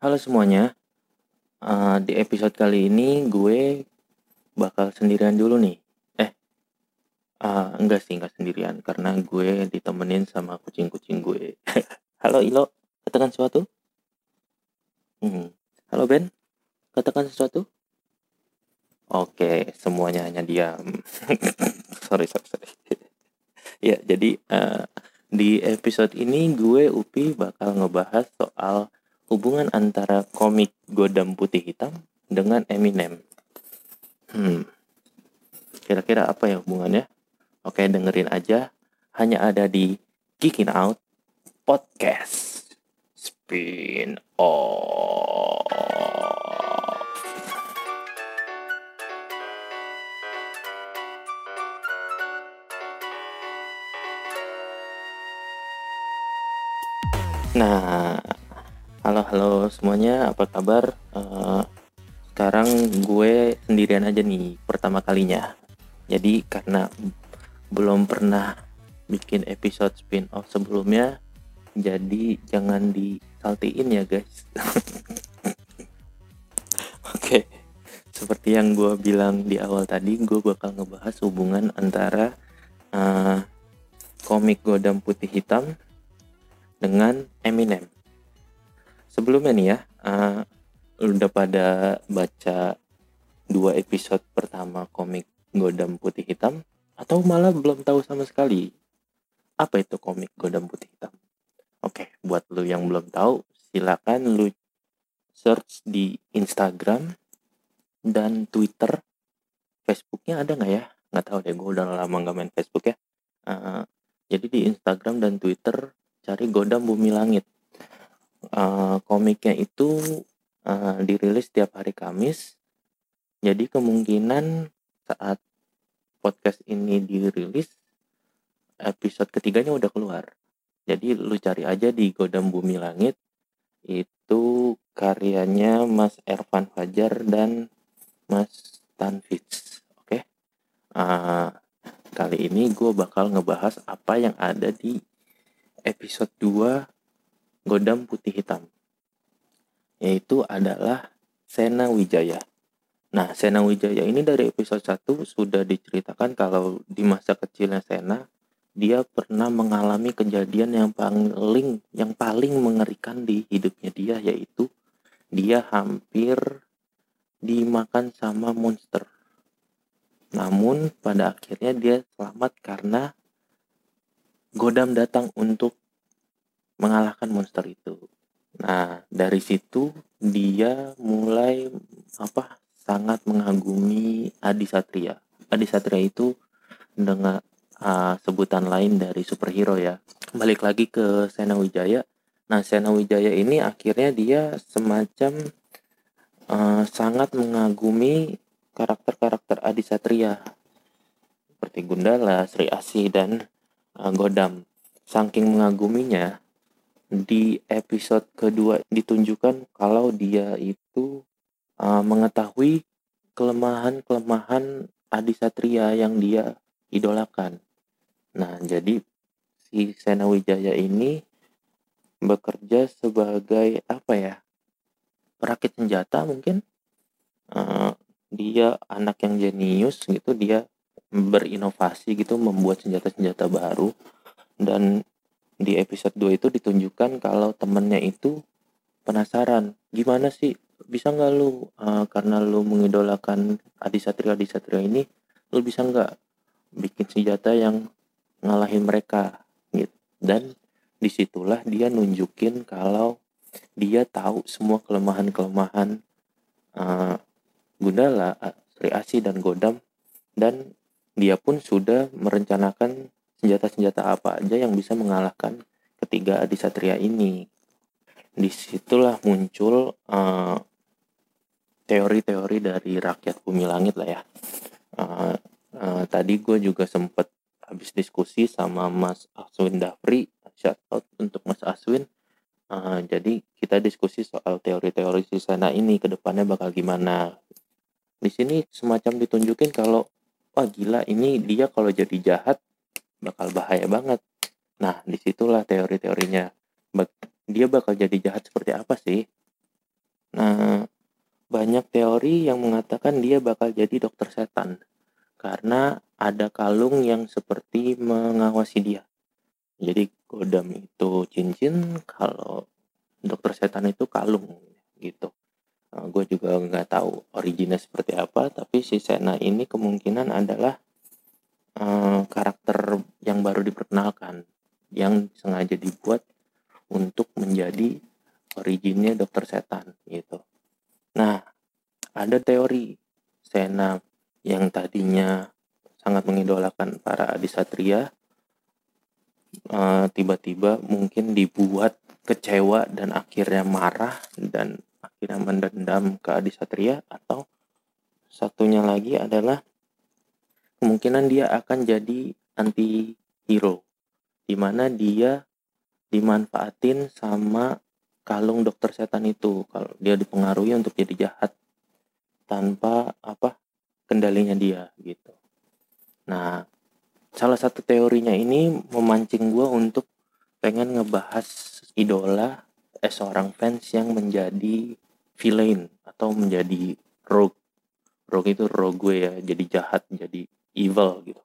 Halo semuanya, uh, di episode kali ini gue bakal sendirian dulu nih. Eh, uh, enggak sih, enggak sendirian karena gue ditemenin sama kucing-kucing gue. Halo Ilo, katakan sesuatu. Hmm. Halo Ben, katakan sesuatu. Oke, semuanya hanya diam. sorry, sorry, sorry. ya, jadi uh, di episode ini gue Upi bakal ngebahas soal hubungan antara komik Godam Putih Hitam dengan Eminem. Hmm, kira-kira apa ya hubungannya? Oke, dengerin aja. Hanya ada di Geekin Out Podcast Spin Off. Nah, Halo halo semuanya, apa kabar? Uh, sekarang gue sendirian aja nih pertama kalinya. Jadi karena belum pernah bikin episode spin off sebelumnya, jadi jangan disaltiin ya guys. Oke, okay. seperti yang gue bilang di awal tadi, gue bakal ngebahas hubungan antara uh, komik Godam Putih Hitam dengan Eminem sebelumnya nih ya uh, udah pada baca dua episode pertama komik Godam Putih Hitam atau malah belum tahu sama sekali apa itu komik Godam Putih Hitam? Oke buat lu yang belum tahu silakan lu search di Instagram dan Twitter. Facebooknya ada nggak ya? Nggak tahu deh gue udah lama nggak main Facebook ya. Uh, jadi di Instagram dan Twitter cari Godam Bumi Langit uh, komiknya itu uh, dirilis tiap hari Kamis. Jadi kemungkinan saat podcast ini dirilis episode ketiganya udah keluar. Jadi lu cari aja di Godam Bumi Langit itu karyanya Mas Ervan Fajar dan Mas Tanfitz. Oke. Okay? Uh, kali ini gue bakal ngebahas apa yang ada di episode 2 Godam Putih Hitam yaitu adalah Sena Wijaya. Nah, Sena Wijaya ini dari episode 1 sudah diceritakan kalau di masa kecilnya Sena dia pernah mengalami kejadian yang paling yang paling mengerikan di hidupnya dia yaitu dia hampir dimakan sama monster. Namun pada akhirnya dia selamat karena Godam datang untuk mengalahkan monster itu. Nah, dari situ dia mulai apa sangat mengagumi Adi Satria. Adi Satria itu dengan uh, sebutan lain dari superhero ya. Balik lagi ke Sena Wijaya. Nah, Sena Wijaya ini akhirnya dia semacam uh, sangat mengagumi karakter-karakter Adi Satria seperti Gundala, Sri Asi dan uh, Godam. Saking mengaguminya, di episode kedua ditunjukkan kalau dia itu uh, mengetahui kelemahan-kelemahan Adi Satria yang dia idolakan. Nah, jadi si Sena Wijaya ini bekerja sebagai apa ya? Perakit senjata mungkin. Uh, dia anak yang jenius gitu, dia berinovasi gitu, membuat senjata-senjata baru dan di episode 2 itu ditunjukkan kalau temennya itu penasaran gimana sih? Bisa nggak lu uh, karena lu mengidolakan Adi Satria Adi Satria ini lu bisa nggak bikin senjata yang ngalahin mereka? Gitu. Dan di situlah dia nunjukin kalau dia tahu semua kelemahan-kelemahan uh, Gundala, Sri Asi dan Godam dan dia pun sudah merencanakan senjata-senjata apa aja yang bisa mengalahkan ketiga Adisatria ini. Di situlah muncul eh, teori-teori dari rakyat bumi langit lah ya. Uh, uh, tadi gue juga sempet habis diskusi sama Mas Aswin Dafri, shout out untuk Mas Aswin. Uh, jadi kita diskusi soal teori-teori sisana ini ke depannya bakal gimana. Di sini semacam ditunjukin kalau wah gila ini dia kalau jadi jahat bakal bahaya banget. Nah, di situlah teori-teorinya. Dia bakal jadi jahat seperti apa sih? Nah, banyak teori yang mengatakan dia bakal jadi dokter setan karena ada kalung yang seperti mengawasi dia. Jadi Godam itu cincin, kalau dokter setan itu kalung gitu. Nah, gue juga nggak tahu originnya seperti apa, tapi si Sena ini kemungkinan adalah uh, karakter yang baru diperkenalkan, yang sengaja dibuat untuk menjadi originnya dokter setan gitu. Nah, ada teori Sena yang tadinya sangat mengidolakan para adisatria uh, tiba-tiba mungkin dibuat kecewa dan akhirnya marah dan akhirnya mendendam ke adisatria atau satunya lagi adalah kemungkinan dia akan jadi anti hero di mana dia dimanfaatin sama kalung dokter setan itu kalau dia dipengaruhi untuk jadi jahat tanpa apa kendalinya dia gitu. Nah, salah satu teorinya ini memancing gue untuk pengen ngebahas idola eh seorang fans yang menjadi villain atau menjadi rogue. Rogue itu rogue gue ya, jadi jahat, jadi evil gitu.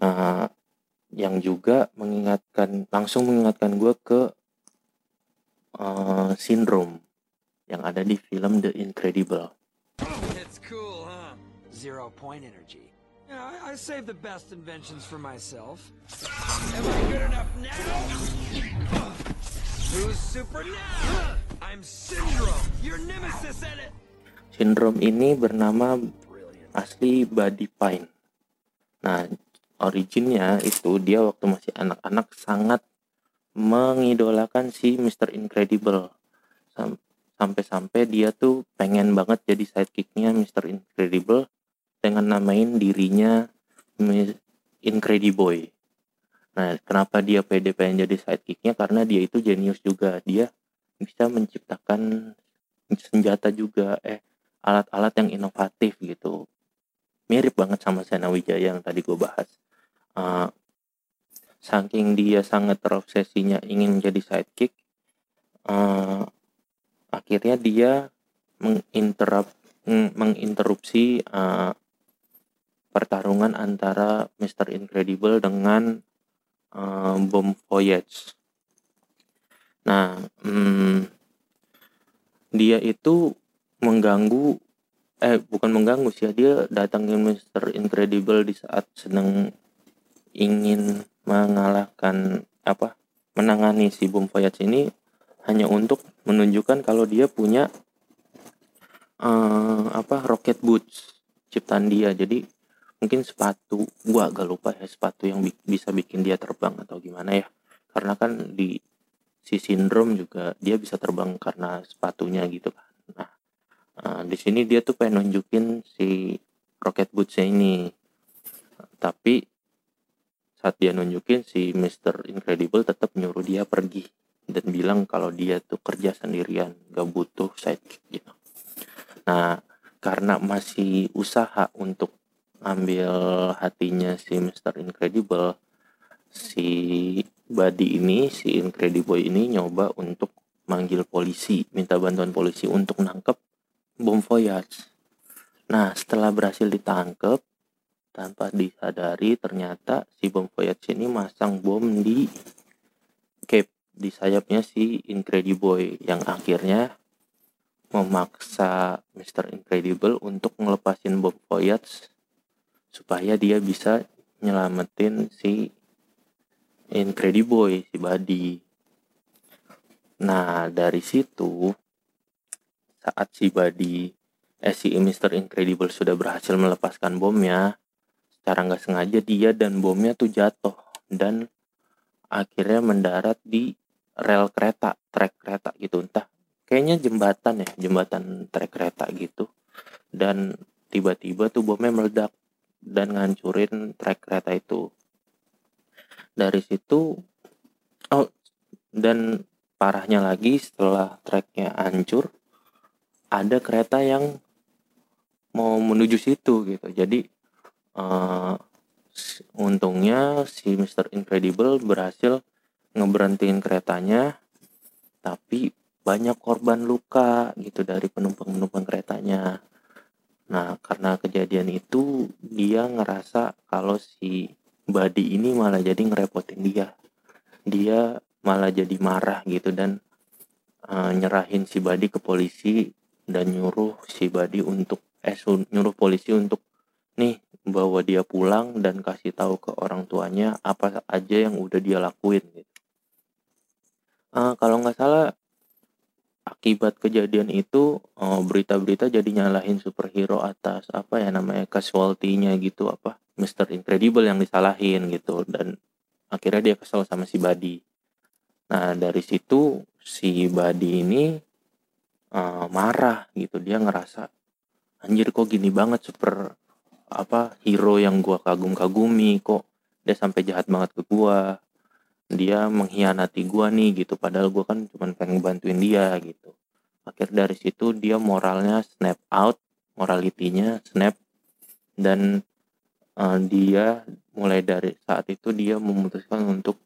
Nah, yang juga mengingatkan langsung mengingatkan gue ke uh, sindrom yang ada di film The Incredible. It's cool, huh? Zero point energy. Yeah, I, I save the best inventions for myself. Am I good enough now? Who's super now? I'm Syndrome, your nemesis at it. Syndrome ini bernama asli Buddy Pine. Nah, originnya itu dia waktu masih anak-anak sangat mengidolakan si Mr. Incredible sampai-sampai dia tuh pengen banget jadi sidekicknya Mr. Incredible dengan namain dirinya Incrediboy. Nah, kenapa dia pede pengen jadi sidekicknya? Karena dia itu jenius juga. Dia bisa menciptakan senjata juga, eh alat-alat yang inovatif gitu. Mirip banget sama Sena Wijaya yang tadi gue bahas. Uh, saking dia sangat terobsesinya ingin menjadi sidekick uh, akhirnya dia menginterrup menginterupsi uh, pertarungan antara Mr. Incredible dengan uh, Bom Voyage. Nah, um, dia itu mengganggu eh bukan mengganggu sih dia datangin Mr. Incredible di saat sedang ingin mengalahkan apa menangani si Boom Voyage ini hanya untuk menunjukkan kalau dia punya uh, apa rocket boots ciptaan dia. Jadi mungkin sepatu gua agak lupa ya sepatu yang bi bisa bikin dia terbang atau gimana ya. Karena kan di si sindrom juga dia bisa terbang karena sepatunya gitu kan. Nah uh, di sini dia tuh pengen nunjukin si rocket bootsnya ini tapi saat dia nunjukin si Mr. Incredible tetap nyuruh dia pergi dan bilang kalau dia tuh kerja sendirian gak butuh sidekick gitu nah karena masih usaha untuk ambil hatinya si Mr. Incredible si Buddy ini si Incredible ini nyoba untuk manggil polisi minta bantuan polisi untuk nangkep bom voyage nah setelah berhasil ditangkap tanpa disadari ternyata si bom Voyage ini masang bom di cape di sayapnya si Incrediboy yang akhirnya memaksa Mr. Incredible untuk ngelepasin bom Voyage supaya dia bisa nyelamatin si Incrediboy si Buddy nah dari situ saat si Buddy eh si Mr. Incredible sudah berhasil melepaskan bomnya secara nggak sengaja dia dan bomnya tuh jatuh dan akhirnya mendarat di rel kereta trek kereta gitu entah kayaknya jembatan ya jembatan trek kereta gitu dan tiba-tiba tuh bomnya meledak dan ngancurin trek kereta itu dari situ oh dan parahnya lagi setelah treknya hancur ada kereta yang mau menuju situ gitu jadi uh, untungnya si Mr. Incredible berhasil ngeberhentiin keretanya tapi banyak korban luka gitu dari penumpang-penumpang keretanya nah karena kejadian itu dia ngerasa kalau si Badi ini malah jadi ngerepotin dia dia malah jadi marah gitu dan uh, nyerahin si Badi ke polisi dan nyuruh si Badi untuk eh nyuruh polisi untuk nih bawa dia pulang dan kasih tahu ke orang tuanya apa aja yang udah dia lakuin gitu. Uh, kalau nggak salah akibat kejadian itu eh, berita-berita jadi nyalahin superhero atas apa ya namanya casualty-nya gitu apa Mr. Incredible yang disalahin gitu dan akhirnya dia kesel sama si Badi. Nah dari situ si Badi ini uh, marah gitu. Dia ngerasa anjir kok gini banget super apa hero yang gua kagum-kagumi kok dia sampai jahat banget ke gua. Dia mengkhianati gua nih gitu. Padahal gua kan cuma pengen bantuin dia gitu. Akhir dari situ dia moralnya snap out moralitinya snap dan uh, dia mulai dari saat itu dia memutuskan untuk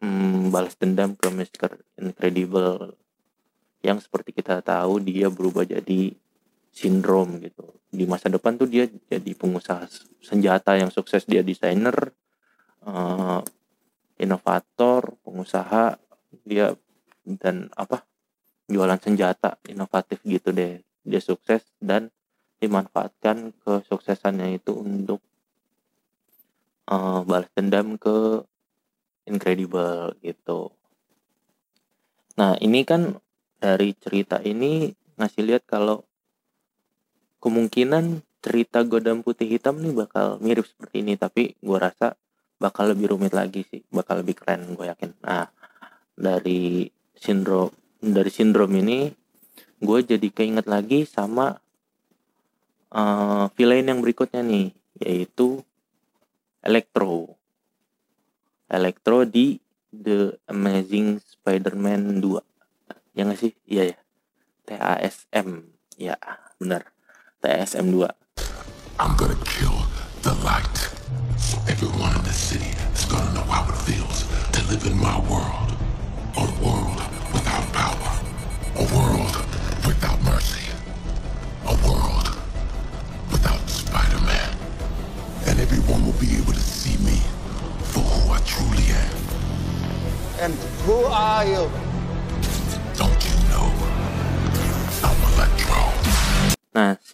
hmm, balas dendam ke Mr. Incredible yang seperti kita tahu dia berubah jadi sindrom gitu di masa depan tuh dia jadi pengusaha senjata yang sukses dia desainer uh, inovator pengusaha dia dan apa jualan senjata inovatif gitu deh dia sukses dan dimanfaatkan kesuksesannya itu untuk uh, balas dendam ke incredible gitu. Nah ini kan dari cerita ini ngasih lihat kalau kemungkinan cerita Godam Putih Hitam nih bakal mirip seperti ini tapi gue rasa bakal lebih rumit lagi sih bakal lebih keren gue yakin. Nah dari sindrom dari sindrom ini gue jadi keinget lagi sama uh, villain yang berikutnya nih yaitu Electro. Electro di The Amazing Spider-Man 2 ya nggak sih? Iya ya. TASM ya benar. TASM 2 I'm gonna kill the light. Everyone in the city is gonna know how it feels to live in my world. A world without power. A world without mercy. A world without Spider-Man. And everyone will be able to see me for who I truly am. And who are you?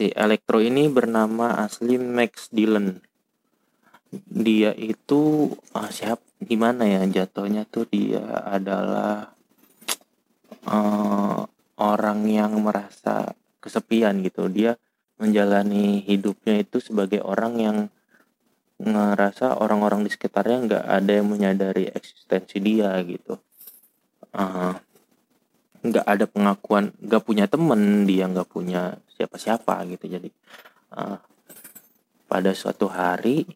Si Electro ini bernama asli Max Dillon. Dia itu ah, siap gimana ya jatuhnya tuh dia adalah uh, orang yang merasa kesepian gitu. Dia menjalani hidupnya itu sebagai orang yang ngerasa orang-orang di sekitarnya nggak ada yang menyadari eksistensi dia gitu uh, nggak ada pengakuan nggak punya temen dia nggak punya siapa-siapa gitu. Jadi uh, pada suatu hari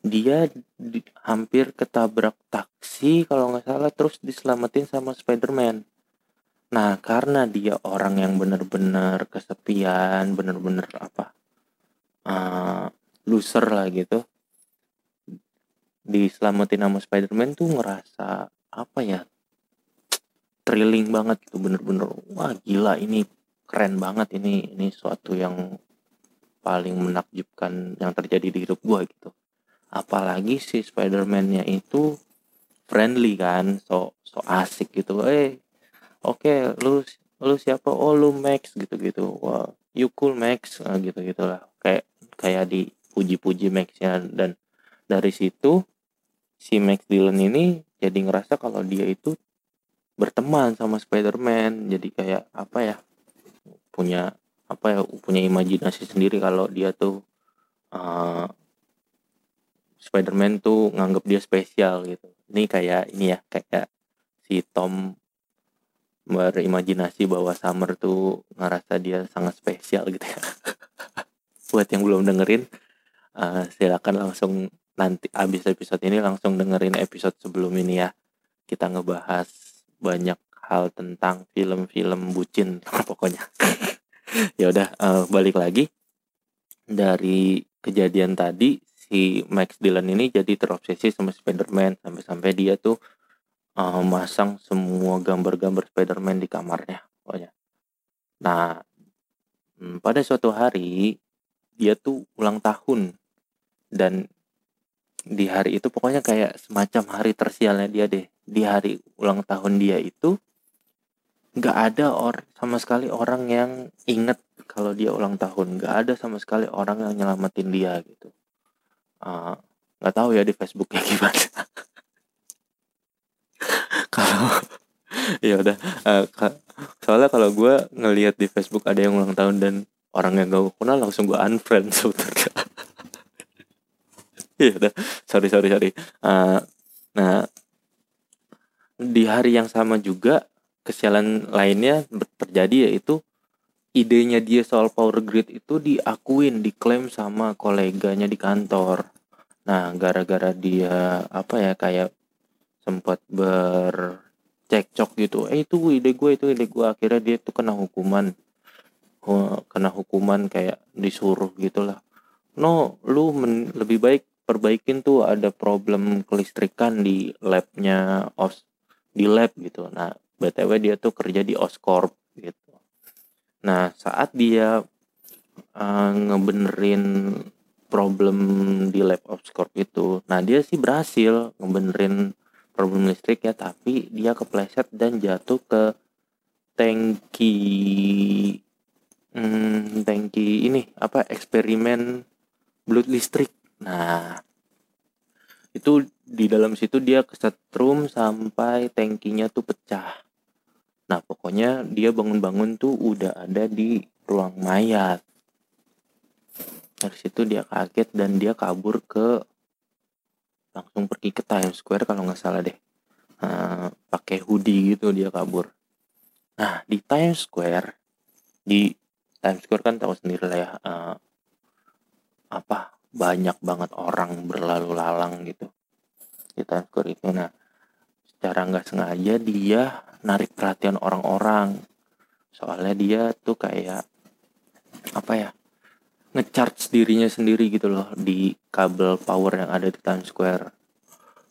dia di, hampir ketabrak taksi kalau nggak salah terus diselamatin sama Spider-Man. Nah karena dia orang yang benar-benar kesepian benar-benar apa uh, loser lah gitu diselamatin sama Spider-Man tuh ngerasa apa ya thrilling banget gitu bener-bener wah gila ini keren banget ini ini suatu yang paling menakjubkan yang terjadi di hidup gua gitu. Apalagi si Spider-Man-nya itu friendly kan so so asik gitu. Eh oke okay, lu lu siapa? Oh lu Max gitu gitu wah you cool Max. Nah, gitu gitulah kayak kayak dipuji-puji Max-nya. Dan dari situ si Max Dillon ini jadi ngerasa kalau dia itu berteman sama Spider-Man. Jadi kayak apa ya punya apa ya punya imajinasi sendiri kalau dia tuh uh, Spider-Man tuh nganggap dia spesial gitu. Ini kayak ini ya kayak si Tom berimajinasi bahwa Summer tuh ngerasa dia sangat spesial gitu ya. Buat yang belum dengerin uh, silakan langsung nanti abis episode ini langsung dengerin episode sebelum ini ya. Kita ngebahas banyak hal tentang film-film bucin pokoknya ya udah uh, balik lagi dari kejadian tadi si Max Dillon ini jadi terobsesi sama Spider-Man sampai-sampai dia tuh uh, masang semua gambar-gambar Spider-Man di kamarnya pokoknya. Nah, hmm, pada suatu hari dia tuh ulang tahun dan di hari itu pokoknya kayak semacam hari tersialnya dia deh. Di hari ulang tahun dia itu nggak ada orang sama sekali orang yang inget kalau dia ulang tahun. Nggak ada sama sekali orang yang nyelamatin dia gitu. Uh, nggak tahu ya di Facebooknya gimana. Kalau ya udah uh, soalnya kalau gue ngelihat di Facebook ada yang ulang tahun dan orang yang gak kenal langsung gue unfriend sebetulnya ya udah sorry sorry sorry. Uh, nah di hari yang sama juga kesialan lainnya terjadi yaitu idenya dia soal power grid itu diakuin, diklaim sama koleganya di kantor. Nah, gara-gara dia apa ya kayak sempat bercekcok gitu. Eh itu ide gue, itu ide gue. Akhirnya dia tuh kena hukuman. Kena hukuman kayak disuruh gitulah. No, lu men lebih baik perbaikin tuh ada problem kelistrikan di labnya os di lab gitu. Nah, btw dia tuh kerja di Oscorp gitu. Nah saat dia uh, ngebenerin problem di lab Oscorp itu nah dia sih berhasil ngebenerin problem listrik ya tapi dia kepleset dan jatuh ke tangki hmm, tangki ini apa eksperimen blood listrik. Nah itu di dalam situ dia kesetrum sampai tangkinya tuh pecah Nah pokoknya dia bangun-bangun tuh udah ada di ruang mayat. Dari situ dia kaget dan dia kabur ke langsung pergi ke Times Square kalau nggak salah deh. Uh, pakai hoodie gitu dia kabur. Nah di Times Square di Times Square kan tahu sendiri lah ya uh, apa banyak banget orang berlalu lalang gitu di Times Square itu. Nah secara nggak sengaja dia narik perhatian orang-orang. Soalnya dia tuh kayak apa ya ngecharge dirinya sendiri gitu loh di kabel power yang ada di Times Square.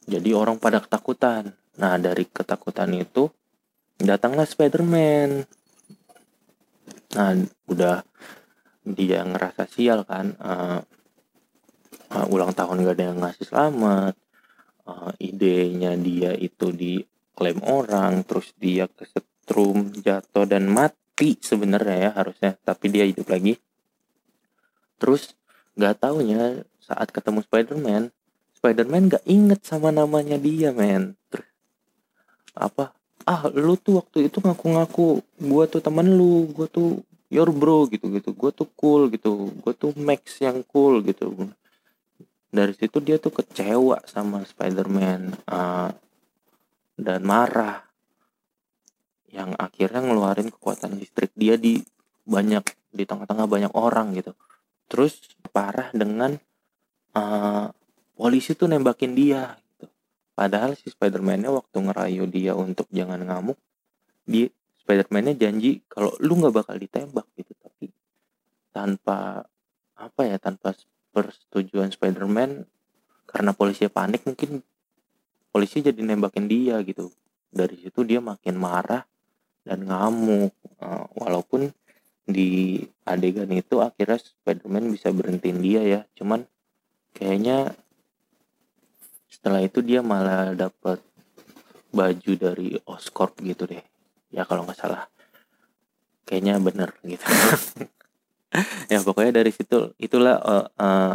Jadi orang pada ketakutan. Nah dari ketakutan itu datanglah Spider-Man. Nah udah dia ngerasa sial kan uh, uh, ulang tahun gak ada yang ngasih selamat. Uh, idenya dia itu di klaim orang terus dia kesetrum jatuh dan mati sebenarnya ya harusnya. Tapi dia hidup lagi. Terus nggak taunya saat ketemu Spider-Man Spider-Man nggak inget sama namanya dia men. Apa? Ah lu tuh waktu itu ngaku-ngaku gua tuh temen lu gua tuh your bro gitu gitu. Gua tuh cool gitu. Gua tuh Max yang cool gitu. Dari situ dia tuh kecewa sama Spider-Man. Uh, dan marah yang akhirnya ngeluarin kekuatan listrik dia di banyak di tengah-tengah banyak orang gitu terus parah dengan uh, polisi tuh nembakin dia gitu. padahal si Spiderman-nya waktu ngerayu dia untuk jangan ngamuk di Spiderman-nya janji kalau lu nggak bakal ditembak gitu tapi tanpa apa ya tanpa persetujuan Spiderman karena polisi panik mungkin polisi jadi nembakin dia gitu. Dari situ dia makin marah dan ngamuk. Uh, walaupun di adegan itu akhirnya Spiderman bisa berhentiin dia ya. Cuman kayaknya setelah itu dia malah dapat baju dari Oscorp gitu deh. Ya kalau nggak salah. Kayaknya bener gitu. Ya pokoknya dari situ itulah uh, uh,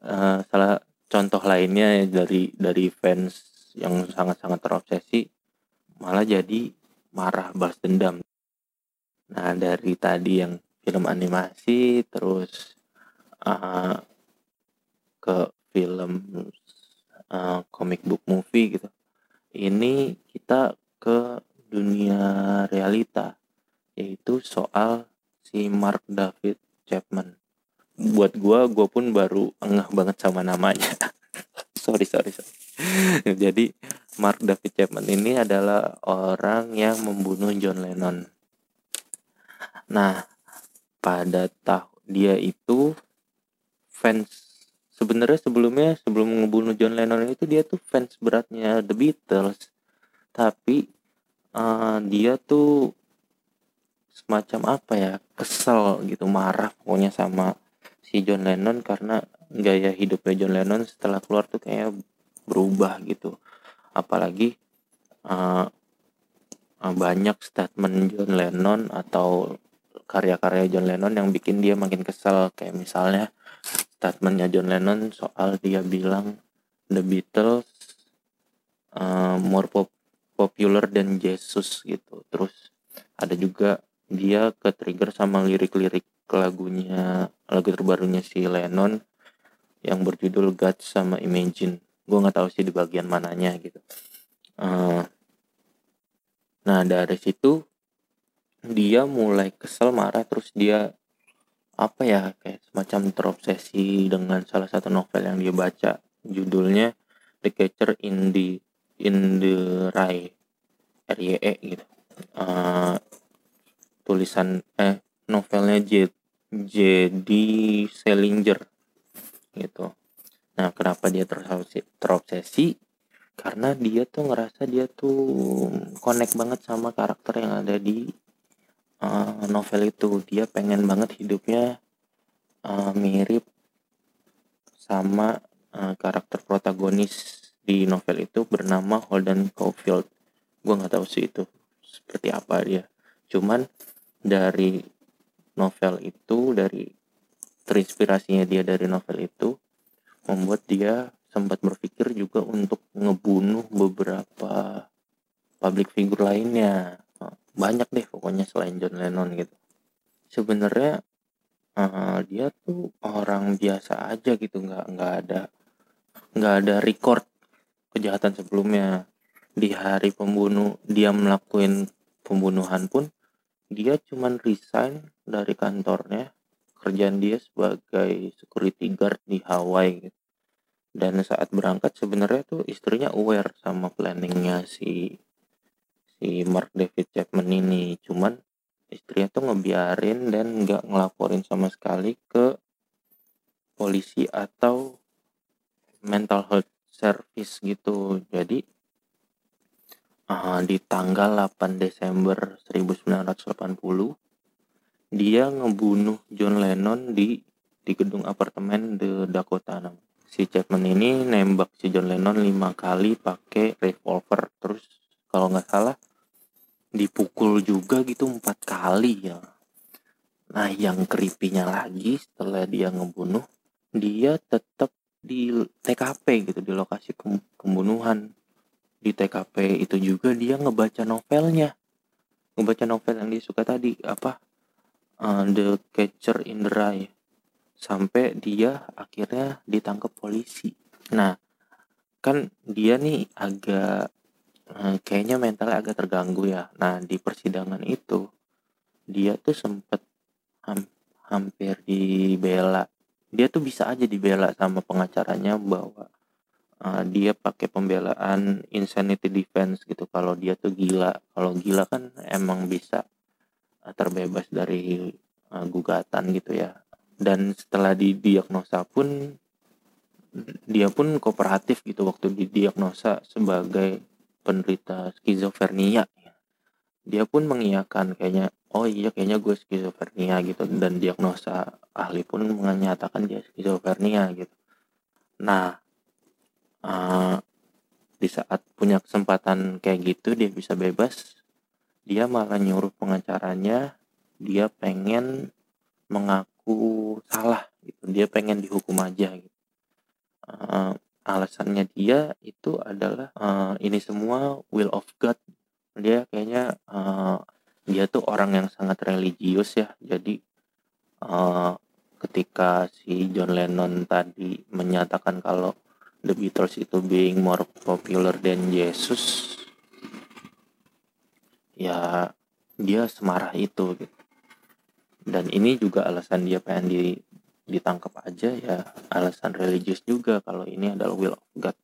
uh, salah contoh lainnya dari dari fans yang sangat-sangat terobsesi malah jadi marah balas dendam. Nah dari tadi yang film animasi terus uh, ke film uh, comic book movie gitu. Ini kita ke dunia realita yaitu soal si Mark David Chapman buat gue gue pun baru engah banget sama namanya. Sorry sorry sorry. Jadi Mark David Chapman ini adalah orang yang membunuh John Lennon. Nah pada tahun dia itu fans sebenarnya sebelumnya sebelum membunuh John Lennon itu dia tuh fans beratnya The Beatles. Tapi uh, dia tuh semacam apa ya kesel gitu marah pokoknya sama si John Lennon karena gaya hidupnya John Lennon setelah keluar tuh kayak berubah gitu. Apalagi uh, banyak statement John Lennon atau karya-karya John Lennon yang bikin dia makin kesel. Kayak misalnya statementnya John Lennon soal dia bilang The Beatles uh, more pop popular than Jesus gitu. Terus ada juga dia ke trigger sama lirik-lirik lagunya lagu terbarunya si Lennon yang berjudul God sama Imagine. Gue nggak tahu sih di bagian mananya gitu. Uh, nah dari situ dia mulai kesel marah terus dia apa ya kayak semacam terobsesi dengan salah satu novel yang dia baca. Judulnya The Catcher in the in the Rye RYE gitu. Uh, tulisan eh novelnya J J.D. Salinger gitu. Nah kenapa dia terobsesi, terobsesi? Karena dia tuh ngerasa dia tuh connect banget sama karakter yang ada di uh, novel itu. Dia pengen banget hidupnya uh, mirip sama uh, karakter protagonis di novel itu bernama Holden Caulfield. Gue nggak tahu sih itu seperti apa dia. Cuman dari novel itu dari terinspirasinya dia dari novel itu membuat dia sempat berpikir juga untuk ngebunuh beberapa public figure lainnya. Banyak deh pokoknya selain John Lennon gitu. Sebenarnya uh, dia tuh orang biasa aja gitu nggak nggak ada nggak ada record kejahatan sebelumnya. Di hari pembunuh dia melakukan pembunuhan pun dia cuman resign dari kantornya kerjaan dia sebagai security guard di Hawaii gitu. dan saat berangkat sebenarnya tuh istrinya aware sama planningnya si si Mark David Chapman ini cuman istrinya tuh ngebiarin dan nggak ngelaporin sama sekali ke polisi atau mental health service gitu jadi uh, di tanggal 8 Desember 1980 dia ngebunuh John Lennon di di gedung apartemen The Dakota. Si Chapman ini nembak si John Lennon lima kali pakai revolver. Terus kalau nggak salah dipukul juga gitu empat kali ya. Nah yang keripinya lagi setelah dia ngebunuh dia tetap di TKP gitu di lokasi pembunuhan. Di TKP itu juga dia ngebaca novelnya. Ngebaca novel yang dia suka tadi apa uh, The Catcher in the Rye sampai dia akhirnya ditangkap polisi nah kan dia nih agak Eh, kayaknya mentalnya agak terganggu ya. Nah, di persidangan itu dia tuh sempet ham hampir dibela. Dia tuh bisa aja dibela sama pengacaranya bahwa uh, dia pakai pembelaan insanity defense gitu kalau dia tuh gila. Kalau gila kan emang bisa uh, terbebas dari uh, gugatan gitu ya. Dan setelah didiagnosa pun dia pun kooperatif gitu waktu didiagnosa sebagai penderita skizofrenia. Dia pun mengiyakan kayaknya oh iya kayaknya gue skizofrenia gitu. Dan diagnosa ahli pun menyatakan dia skizofrenia gitu. Nah uh, di saat punya kesempatan kayak gitu dia bisa bebas dia malah nyuruh pengacaranya dia pengen mengaku salah gitu. Dia pengen dihukum aja gitu. Uh, alasannya dia itu adalah uh, ini semua will of God. Dia kayaknya uh, dia tuh orang yang sangat religius ya. Jadi uh, ketika si John Lennon tadi menyatakan kalau The Beatles itu being more popular than Jesus ya dia semarah itu gitu. Dan ini juga alasan dia pengen di ditangkap aja ya alasan religius juga kalau ini adalah will of God.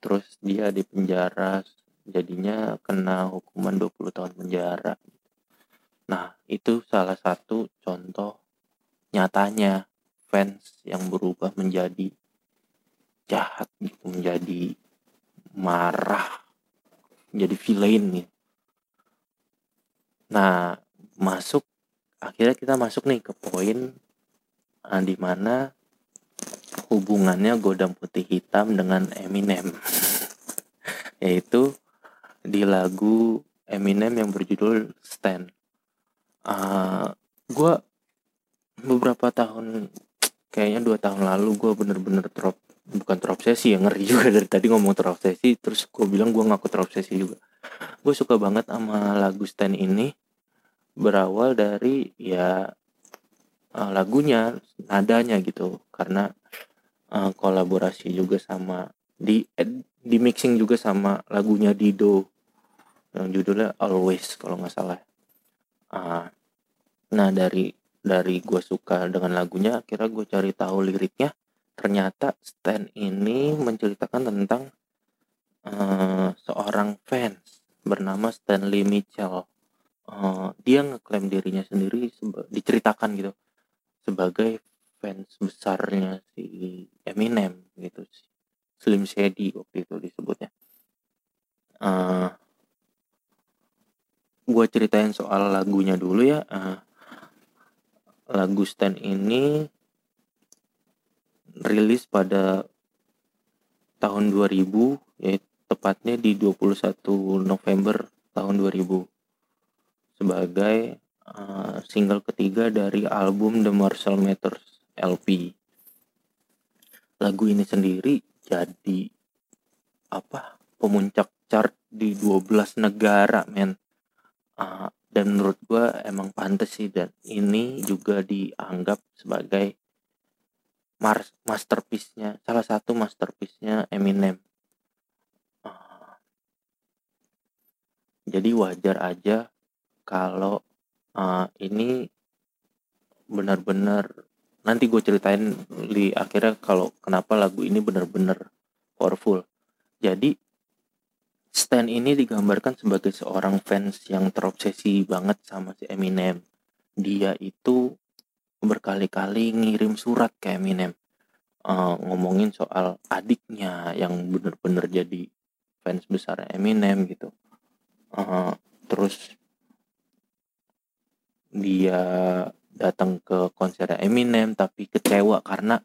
Terus dia di penjara jadinya kena hukuman 20 tahun penjara. Nah itu salah satu contoh nyatanya fans yang berubah menjadi jahat gitu menjadi marah jadi villain nih nah masuk akhirnya kita masuk nih ke poin uh, di mana hubungannya Godam Putih Hitam dengan Eminem. Yaitu di lagu Eminem yang berjudul Stand. Uh, ah, gue beberapa tahun kayaknya dua tahun lalu gue bener-bener drop bukan terobsesi ya ngeri juga dari tadi ngomong terobsesi terus gue bilang gue ngaku terobsesi juga. Gue suka banget sama lagu Stand ini berawal dari ya uh, lagunya nadanya gitu. Karena uh, kolaborasi juga sama di eh, di mixing juga sama lagunya Dido yang judulnya Always kalau nggak salah. Uh, nah dari dari gue suka dengan lagunya akhirnya gue cari tahu liriknya ternyata Stan ini menceritakan tentang uh, seorang fans bernama Stanley Mitchell. Uh, dia ngeklaim dirinya sendiri diceritakan gitu sebagai fans besarnya si Eminem gitu Slim Shady waktu itu disebutnya. Uh, eh, gue ceritain soal lagunya dulu ya. Uh, lagu Stan ini rilis pada tahun 2000 ya tepatnya di 21 November tahun 2000 sebagai uh, single ketiga dari album The Marshall Matters LP. Lagu ini sendiri jadi apa pemuncak chart di 12 negara men uh, dan menurut gue emang pantas sih dan ini juga dianggap sebagai masterpiece-nya salah satu masterpiece-nya Eminem. Uh, jadi wajar aja kalau uh, ini benar-benar nanti gue ceritain di akhirnya kalau kenapa lagu ini benar-benar powerful. Jadi Stan ini digambarkan sebagai seorang fans yang terobsesi banget sama si Eminem. Dia itu berkali-kali ngirim surat ke Eminem. Uh, ngomongin soal adiknya yang benar-benar jadi fans besar Eminem gitu. Uh, terus dia datang ke konser Eminem tapi kecewa karena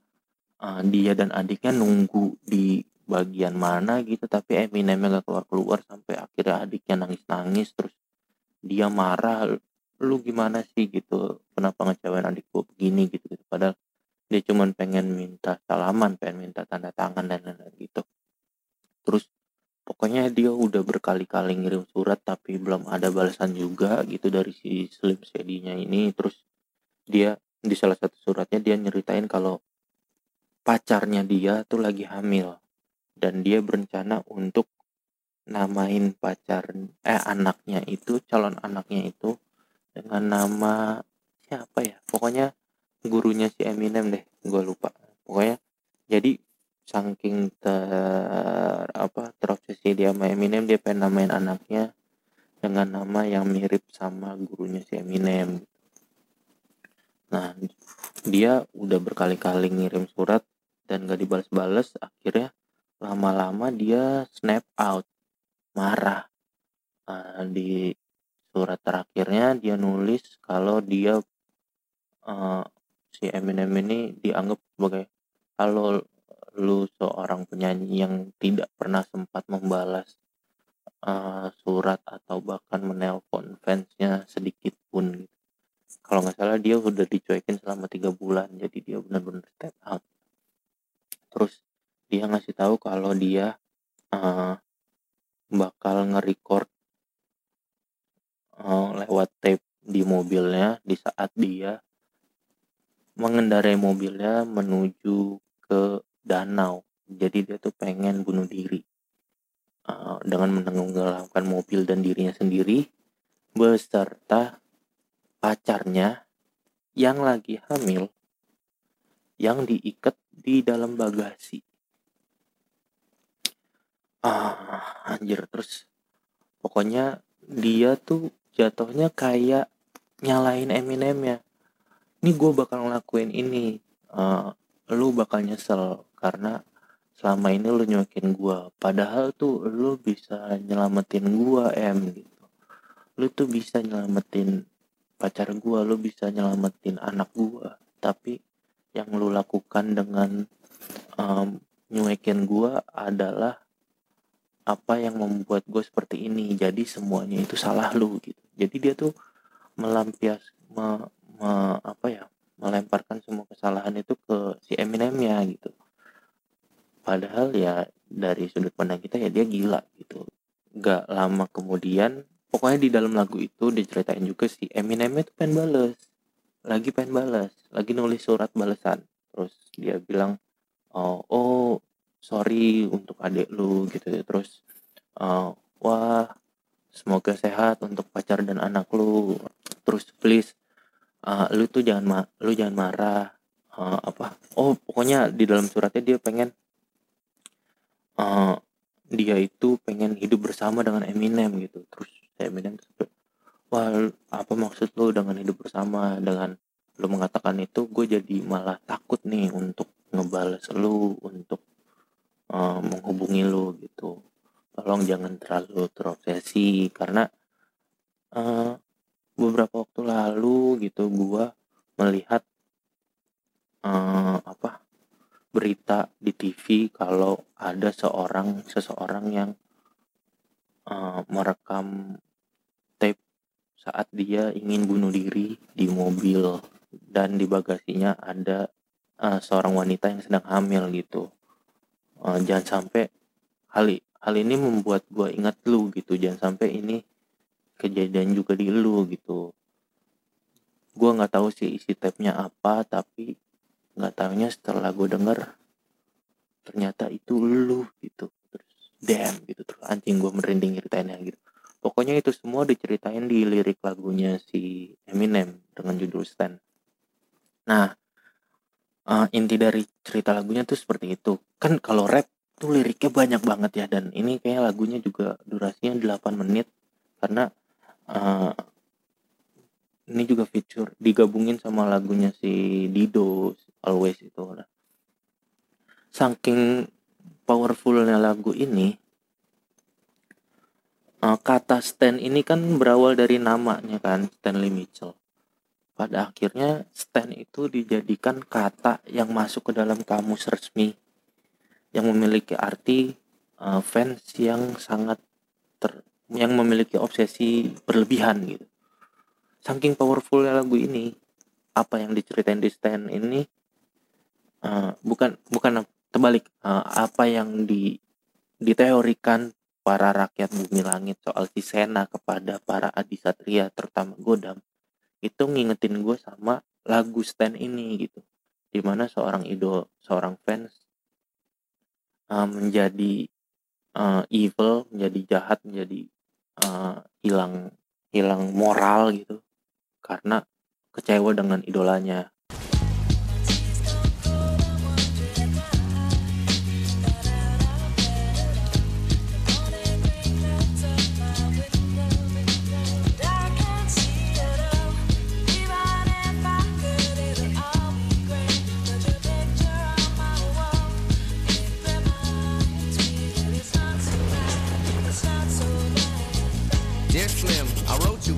uh, dia dan adiknya nunggu di bagian mana gitu tapi Eminem gak keluar keluar sampai akhirnya adiknya nangis nangis terus dia marah lu gimana sih? gitu kenapa ngecewain adikku begini? gitu, gitu. Padahal dia cuma pengen minta salaman pengen minta tanda tangan dan lain-lain gitu. Terus pokoknya dia udah berkali-kali ngirim surat tapi belum ada balasan juga gitu dari si Slim Shady-nya ini. Terus dia di salah satu suratnya dia nyeritain kalau pacarnya dia tuh lagi hamil dan dia berencana untuk namain pacar eh anaknya itu calon anaknya itu dengan nama siapa ya pokoknya gurunya si Eminem deh gue lupa pokoknya jadi saking ter apa terobsesi dia sama Eminem dia pengen namain anaknya dengan nama yang mirip sama gurunya si Eminem Nah, dia udah berkali-kali ngirim surat dan gak dibalas-balas. Akhirnya lama-lama dia snap out, marah. Uh, di surat terakhirnya dia nulis kalau dia uh, si Eminem ini dianggap sebagai kalau lu seorang penyanyi yang tidak pernah sempat membalas uh, surat atau bahkan menelpon fansnya sedikit pun. Kalau nggak salah dia udah dicuekin selama tiga bulan jadi dia benar-benar step out. Terus dia ngasih tahu kalau dia uh, bakal nge-record lewat tape di mobilnya di saat dia mengendarai mobilnya menuju ke danau jadi dia tuh pengen bunuh diri uh, dengan menenggelamkan mobil dan dirinya sendiri beserta pacarnya yang lagi hamil yang diikat di dalam bagasi. Ah, anjir terus pokoknya dia tuh jatuhnya kayak nyalain Eminem ya. Ini gue bakal ngelakuin ini. Uh, lu bakal nyesel karena selama ini lu nyuekin gua padahal tuh lu bisa nyelamatin gua em gitu lu tuh bisa nyelamatin pacar gua lu bisa nyelamatin anak gua tapi yang lu lakukan dengan um, nyuekin gua adalah apa yang membuat gue seperti ini? Jadi semuanya itu salah lu gitu. Jadi dia tuh melampias me, me, apa ya melemparkan semua kesalahan itu ke si Eminem ya gitu. Padahal ya dari sudut pandang kita ya dia gila gitu. Gak lama kemudian pokoknya di dalam lagu itu diceritain juga si Eminem itu pengen bales. Lagi pengen balas lagi nulis surat balasan terus dia bilang oh, oh sorry untuk adik lu gitu. Terus uh, wah semoga sehat untuk pacar dan anak lu. Terus please uh, lu tuh jangan ma lu jangan marah. Uh, apa oh pokoknya di dalam suratnya dia pengen uh, dia itu pengen hidup bersama dengan Eminem gitu. Terus Eminem tuh wah apa maksud lu dengan hidup bersama? Dengan lu mengatakan itu gue jadi malah takut nih untuk ngebales lu untuk uh, menghubungi lu gitu. Tolong jangan terlalu terobsesi karena uh, beberapa waktu lalu gitu gua melihat uh, apa berita di TV kalau ada seorang seseorang yang uh, merekam tape saat dia ingin bunuh diri di mobil dan di bagasinya ada uh, seorang wanita yang sedang hamil gitu uh, jangan sampai hal hal ini membuat gue ingat lu gitu. Jangan sampai ini kejadian juga di lu gitu. Gue nggak tahu sih isi tabnya apa tapi nggak tahunya setelah gue denger ternyata itu lu gitu. Terus damn gitu. Terus anjing gue merinding ceritainnya gitu. Pokoknya itu semua diceritain di lirik lagunya si Eminem dengan judul Stand. Nah uh, inti dari cerita lagunya tuh seperti itu kan kalau rap tuh liriknya banyak banget ya dan ini kayak lagunya juga durasinya 8 menit karena uh, ini juga feature digabungin sama lagunya si Dido Always itu nah. saking powerfulnya lagu ini uh, kata Stan ini kan berawal dari namanya kan Stanley Mitchell pada akhirnya stand itu dijadikan kata yang masuk ke dalam kamus resmi yang memiliki arti uh, fans yang sangat ter yang memiliki obsesi berlebihan gitu. Saking powerful lagu ini, apa yang diceritain di stand ini uh, bukan bukan terbalik uh, apa yang di diteorikan para rakyat bumi langit soal si Sena kepada para adisatria terutama Godam itu ngingetin gue sama lagu stand ini gitu. Di mana seorang idol seorang fans uh, menjadi uh, evil menjadi jahat menjadi uh, hilang hilang moral gitu. Karena kecewa dengan idolanya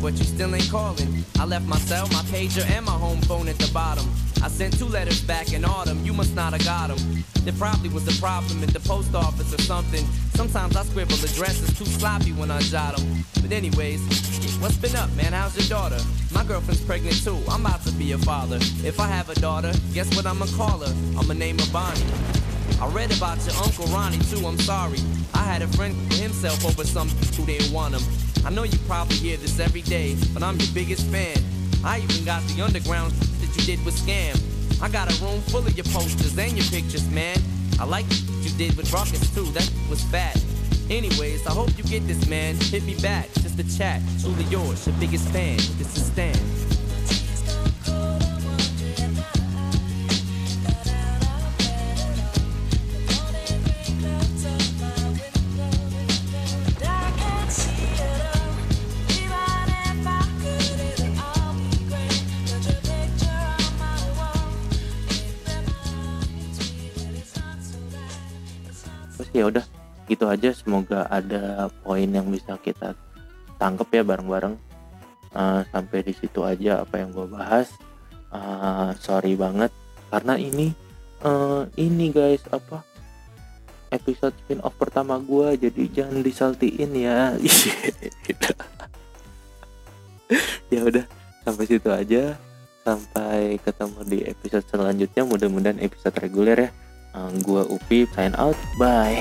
but you still ain't calling. I left my cell, my pager, and my home phone at the bottom. I sent two letters back in autumn, you must not have got them. There probably was a problem at the post office or something. Sometimes I scribble addresses too sloppy when I jot them. But anyways, what's been up, man? How's your daughter? My girlfriend's pregnant too, I'm about to be a father. If I have a daughter, guess what I'ma call her? I'ma name her Bonnie. I read about your Uncle Ronnie too, I'm sorry. I had a friend himself over some who didn't want him. I know you probably hear this every day, but I'm your biggest fan. I even got the underground that you did with Scam. I got a room full of your posters and your pictures, man. I like what you did with Rockets too, that was fat. Anyways, I hope you get this, man. Hit me back, just a chat. Truly yours, your biggest fan. This is Stan. Aja semoga ada poin yang bisa kita tangkep ya bareng-bareng. Uh, sampai di situ aja apa yang gue bahas. Uh, sorry banget karena ini uh, ini guys apa episode spin off pertama gue jadi jangan disaltiin ya. Ya udah sampai situ aja. Sampai ketemu di episode selanjutnya mudah-mudahan episode reguler ya. Uh, gua Upi sign out bye